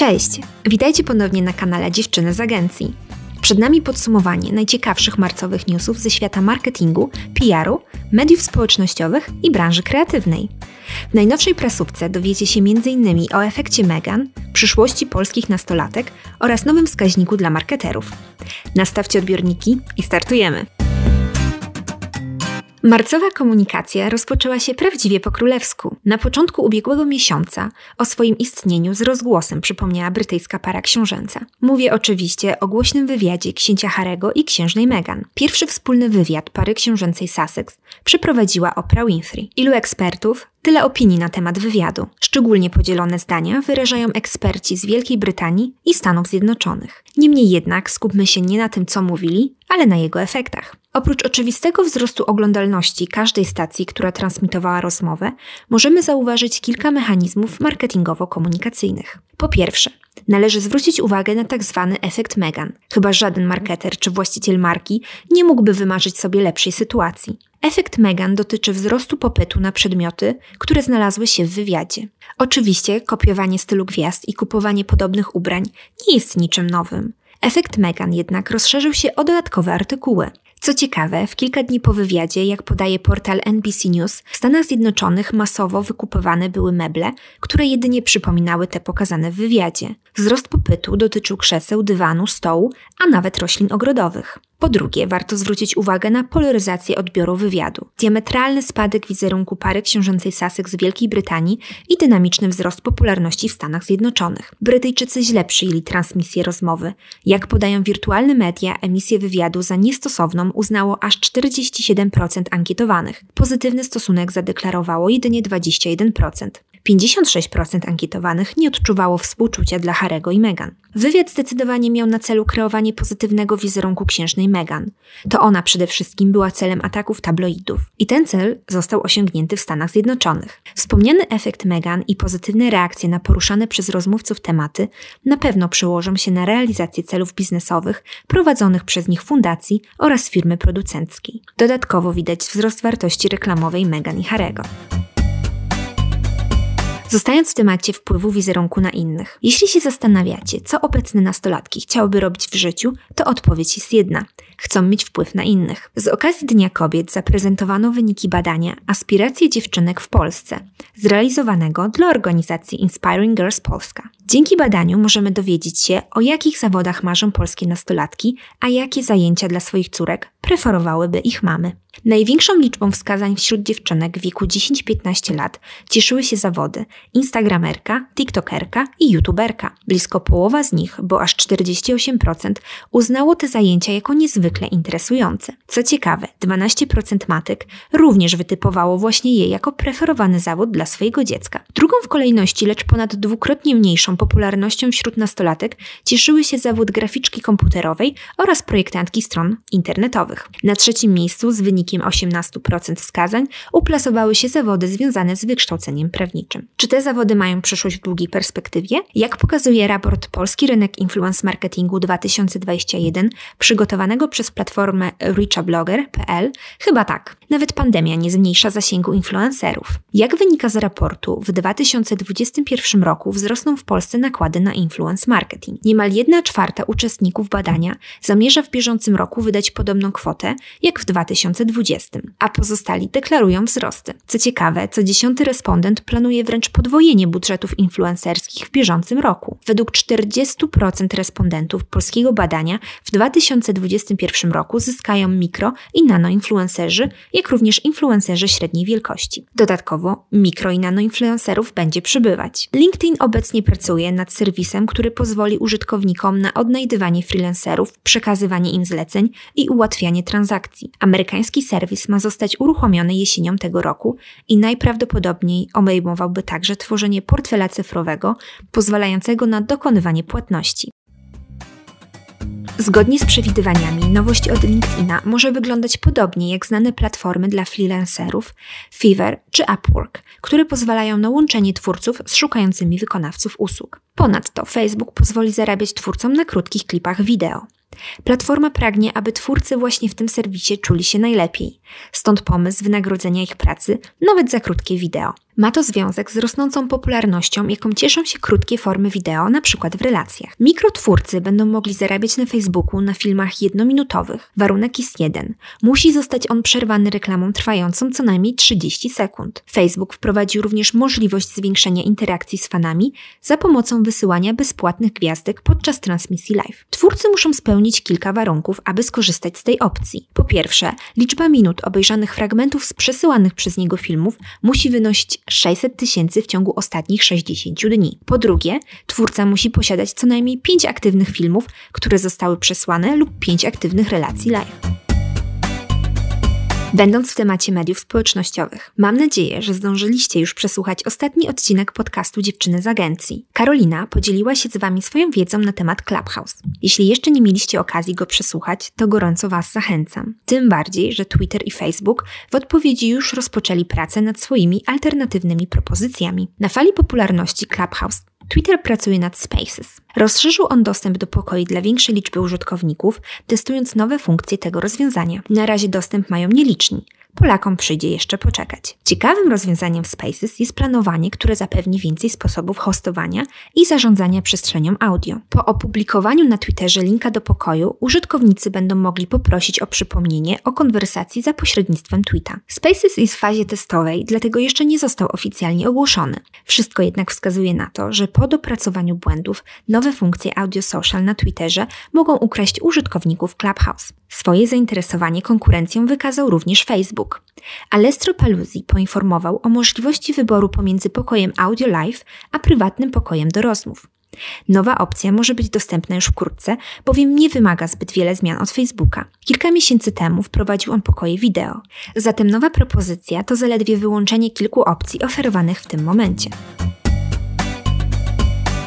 Cześć! Witajcie ponownie na kanale Dziewczyny z Agencji. Przed nami podsumowanie najciekawszych marcowych newsów ze świata marketingu, PR-u, mediów społecznościowych i branży kreatywnej. W najnowszej prasówce dowiecie się m.in. o efekcie Megan, przyszłości polskich nastolatek oraz nowym wskaźniku dla marketerów. Nastawcie odbiorniki i startujemy! Marcowa komunikacja rozpoczęła się prawdziwie po królewsku. Na początku ubiegłego miesiąca o swoim istnieniu z rozgłosem przypomniała brytyjska para książęca. Mówię oczywiście o głośnym wywiadzie księcia Harego i księżnej Meghan. Pierwszy wspólny wywiad pary książęcej Sussex przeprowadziła Oprah Winfrey. Ilu ekspertów, Tyle opinii na temat wywiadu. Szczególnie podzielone zdania wyrażają eksperci z Wielkiej Brytanii i Stanów Zjednoczonych. Niemniej jednak skupmy się nie na tym, co mówili, ale na jego efektach. Oprócz oczywistego wzrostu oglądalności każdej stacji, która transmitowała rozmowę, możemy zauważyć kilka mechanizmów marketingowo-komunikacyjnych. Po pierwsze, należy zwrócić uwagę na tak zwany efekt Megan. Chyba żaden marketer czy właściciel marki nie mógłby wymarzyć sobie lepszej sytuacji. Efekt Megan dotyczy wzrostu popytu na przedmioty, które znalazły się w wywiadzie. Oczywiście kopiowanie stylu gwiazd i kupowanie podobnych ubrań nie jest niczym nowym. Efekt Megan jednak rozszerzył się o dodatkowe artykuły. Co ciekawe, w kilka dni po wywiadzie, jak podaje portal NBC News, w Stanach Zjednoczonych masowo wykupowane były meble, które jedynie przypominały te pokazane w wywiadzie. Wzrost popytu dotyczył krzeseł, dywanu, stołu, a nawet roślin ogrodowych. Po drugie, warto zwrócić uwagę na polaryzację odbioru wywiadu. Diametralny spadek wizerunku pary książęcej Sussex z Wielkiej Brytanii i dynamiczny wzrost popularności w Stanach Zjednoczonych. Brytyjczycy źle przyjęli transmisję rozmowy. Jak podają wirtualne media, emisję wywiadu za niestosowną uznało aż 47% ankietowanych. Pozytywny stosunek zadeklarowało jedynie 21%. 56% ankietowanych nie odczuwało współczucia dla Harego i Meghan. Wywiad zdecydowanie miał na celu kreowanie pozytywnego wizerunku księżnej Meghan. To ona przede wszystkim była celem ataków tabloidów i ten cel został osiągnięty w Stanach Zjednoczonych. Wspomniany efekt Meghan i pozytywne reakcje na poruszane przez rozmówców tematy na pewno przełożą się na realizację celów biznesowych prowadzonych przez nich fundacji oraz firmy producenckiej. Dodatkowo widać wzrost wartości reklamowej Meghan i Harego. Zostając w temacie wpływu wizerunku na innych. Jeśli się zastanawiacie, co obecne nastolatki chciałyby robić w życiu, to odpowiedź jest jedna. Chcą mieć wpływ na innych. Z okazji Dnia Kobiet zaprezentowano wyniki badania Aspiracje dziewczynek w Polsce, zrealizowanego dla organizacji Inspiring Girls Polska. Dzięki badaniu możemy dowiedzieć się, o jakich zawodach marzą polskie nastolatki, a jakie zajęcia dla swoich córek preferowałyby ich mamy. Największą liczbą wskazań wśród dziewczynek w wieku 10-15 lat cieszyły się zawody instagramerka, tiktokerka i youtuberka. Blisko połowa z nich, bo aż 48%, uznało te zajęcia jako niezwykle interesujące. Co ciekawe, 12% matek również wytypowało właśnie je jako preferowany zawód dla swojego dziecka. Drugą w kolejności, lecz ponad dwukrotnie mniejszą popularnością wśród nastolatek cieszyły się zawód graficzki komputerowej oraz projektantki stron internetowych. Na trzecim miejscu z wynikiem 18% wskazań uplasowały się zawody związane z wykształceniem prawniczym. Czy te zawody mają przyszłość w długiej perspektywie? Jak pokazuje raport Polski Rynek Influence Marketingu 2021 przygotowanego przez platformę reachablogger.pl? Chyba tak. Nawet pandemia nie zmniejsza zasięgu influencerów. Jak wynika z raportu, w 2021 roku wzrosną w Polsce nakłady na influence marketing. Niemal 1 czwarta uczestników badania zamierza w bieżącym roku wydać podobną kwotę jak w 2020, a pozostali deklarują wzrosty. Co ciekawe, co dziesiąty respondent planuje wręcz podwojenie budżetów influencerskich w bieżącym roku. Według 40% respondentów polskiego badania w 2021 roku zyskają mikro i nanoinfluencerzy, jak również influencerzy średniej wielkości. Dodatkowo mikro i nanoinfluencerów będzie przybywać. LinkedIn obecnie pracuje nad serwisem, który pozwoli użytkownikom na odnajdywanie freelancerów, przekazywanie im zleceń i ułatwianie transakcji. Amerykański serwis ma zostać uruchomiony jesienią tego roku i najprawdopodobniej obejmowałby także tworzenie portfela cyfrowego pozwalającego na dokonywanie płatności. Zgodnie z przewidywaniami, nowość od LinkedIna może wyglądać podobnie jak znane platformy dla freelancerów Fiverr czy Upwork, które pozwalają na łączenie twórców z szukającymi wykonawców usług. Ponadto Facebook pozwoli zarabiać twórcom na krótkich klipach wideo. Platforma pragnie, aby twórcy właśnie w tym serwisie czuli się najlepiej. Stąd pomysł wynagrodzenia ich pracy nawet za krótkie wideo. Ma to związek z rosnącą popularnością, jaką cieszą się krótkie formy wideo, przykład w relacjach. Mikrotwórcy będą mogli zarabiać na Facebooku na filmach jednominutowych. Warunek jest jeden. Musi zostać on przerwany reklamą trwającą co najmniej 30 sekund. Facebook wprowadził również możliwość zwiększenia interakcji z fanami za pomocą wysyłania bezpłatnych gwiazdek podczas transmisji live. Twórcy muszą spełnić kilka warunków, aby skorzystać z tej opcji. Po pierwsze, liczba minut obejrzanych fragmentów z przesyłanych przez niego filmów musi wynosić 600 tysięcy w ciągu ostatnich 60 dni. Po drugie, twórca musi posiadać co najmniej 5 aktywnych filmów, które zostały przesłane lub 5 aktywnych relacji live. Będąc w temacie mediów społecznościowych, mam nadzieję, że zdążyliście już przesłuchać ostatni odcinek podcastu Dziewczyny z Agencji. Karolina podzieliła się z Wami swoją wiedzą na temat Clubhouse. Jeśli jeszcze nie mieliście okazji go przesłuchać, to gorąco Was zachęcam. Tym bardziej, że Twitter i Facebook w odpowiedzi już rozpoczęli pracę nad swoimi alternatywnymi propozycjami. Na fali popularności Clubhouse Twitter pracuje nad Spaces. Rozszerzył on dostęp do pokoi dla większej liczby użytkowników, testując nowe funkcje tego rozwiązania. Na razie dostęp mają nieliczni. Polakom przyjdzie jeszcze poczekać. Ciekawym rozwiązaniem w Spaces jest planowanie, które zapewni więcej sposobów hostowania i zarządzania przestrzenią audio. Po opublikowaniu na Twitterze linka do pokoju, użytkownicy będą mogli poprosić o przypomnienie o konwersacji za pośrednictwem tweeta. Spaces jest w fazie testowej, dlatego jeszcze nie został oficjalnie ogłoszony. Wszystko jednak wskazuje na to, że po dopracowaniu błędów nowe funkcje audio social na Twitterze mogą ukraść użytkowników Clubhouse. Swoje zainteresowanie konkurencją wykazał również Facebook. Alestro Paluzzi poinformował o możliwości wyboru pomiędzy pokojem Audio Live a prywatnym pokojem do rozmów. Nowa opcja może być dostępna już wkrótce, bowiem nie wymaga zbyt wiele zmian od Facebooka. Kilka miesięcy temu wprowadził on pokoje wideo. Zatem nowa propozycja to zaledwie wyłączenie kilku opcji oferowanych w tym momencie.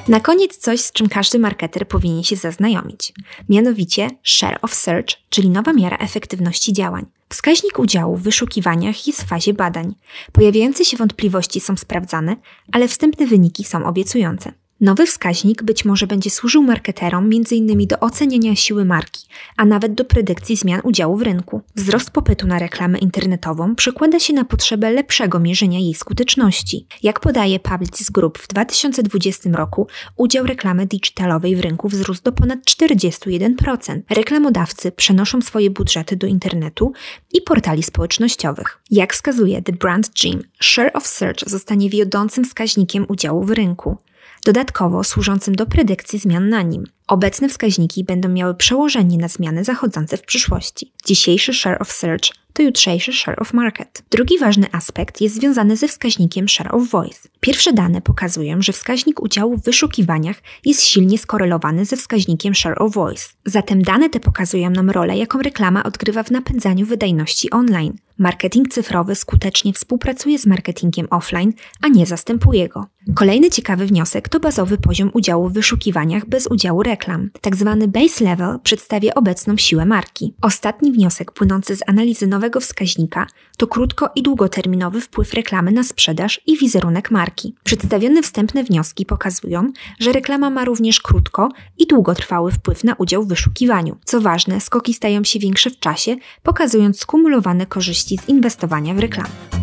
Na koniec coś, z czym każdy marketer powinien się zaznajomić. Mianowicie Share of Search, czyli nowa miara efektywności działań. Wskaźnik udziału w wyszukiwaniach jest w fazie badań. Pojawiające się wątpliwości są sprawdzane, ale wstępne wyniki są obiecujące. Nowy wskaźnik być może będzie służył marketerom m.in. do oceniania siły marki, a nawet do predykcji zmian udziału w rynku. Wzrost popytu na reklamę internetową przekłada się na potrzebę lepszego mierzenia jej skuteczności. Jak podaje Publicis Group w 2020 roku, udział reklamy digitalowej w rynku wzrósł do ponad 41%. Reklamodawcy przenoszą swoje budżety do internetu i portali społecznościowych. Jak wskazuje The Brand Gym, Share of Search zostanie wiodącym wskaźnikiem udziału w rynku dodatkowo służącym do predykcji zmian na nim. Obecne wskaźniki będą miały przełożenie na zmiany zachodzące w przyszłości. Dzisiejszy share of search to jutrzejszy share of market. Drugi ważny aspekt jest związany ze wskaźnikiem share of voice. Pierwsze dane pokazują, że wskaźnik udziału w wyszukiwaniach jest silnie skorelowany ze wskaźnikiem share of voice. Zatem dane te pokazują nam rolę, jaką reklama odgrywa w napędzaniu wydajności online. Marketing cyfrowy skutecznie współpracuje z marketingiem offline, a nie zastępuje go. Kolejny ciekawy wniosek to bazowy poziom udziału w wyszukiwaniach bez udziału reklam. Tak zwany base level przedstawia obecną siłę marki. Ostatni wniosek płynący z analizy nowego wskaźnika to krótko i długoterminowy wpływ reklamy na sprzedaż i wizerunek marki. Przedstawione wstępne wnioski pokazują, że reklama ma również krótko i długotrwały wpływ na udział w wyszukiwaniu. Co ważne, skoki stają się większe w czasie, pokazując skumulowane korzyści z inwestowania w reklamę.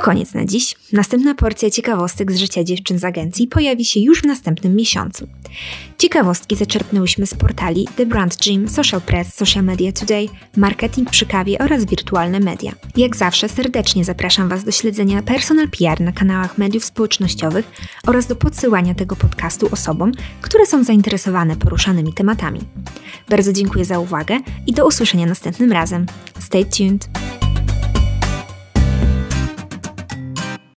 To koniec na dziś. Następna porcja ciekawostek z życia dziewczyn z agencji pojawi się już w następnym miesiącu. Ciekawostki zaczerpnęłyśmy z portali The Brand Gym, Social Press, Social Media Today, Marketing przy kawie oraz wirtualne media. Jak zawsze serdecznie zapraszam Was do śledzenia personal PR na kanałach mediów społecznościowych oraz do podsyłania tego podcastu osobom, które są zainteresowane poruszanymi tematami. Bardzo dziękuję za uwagę i do usłyszenia następnym razem. Stay tuned!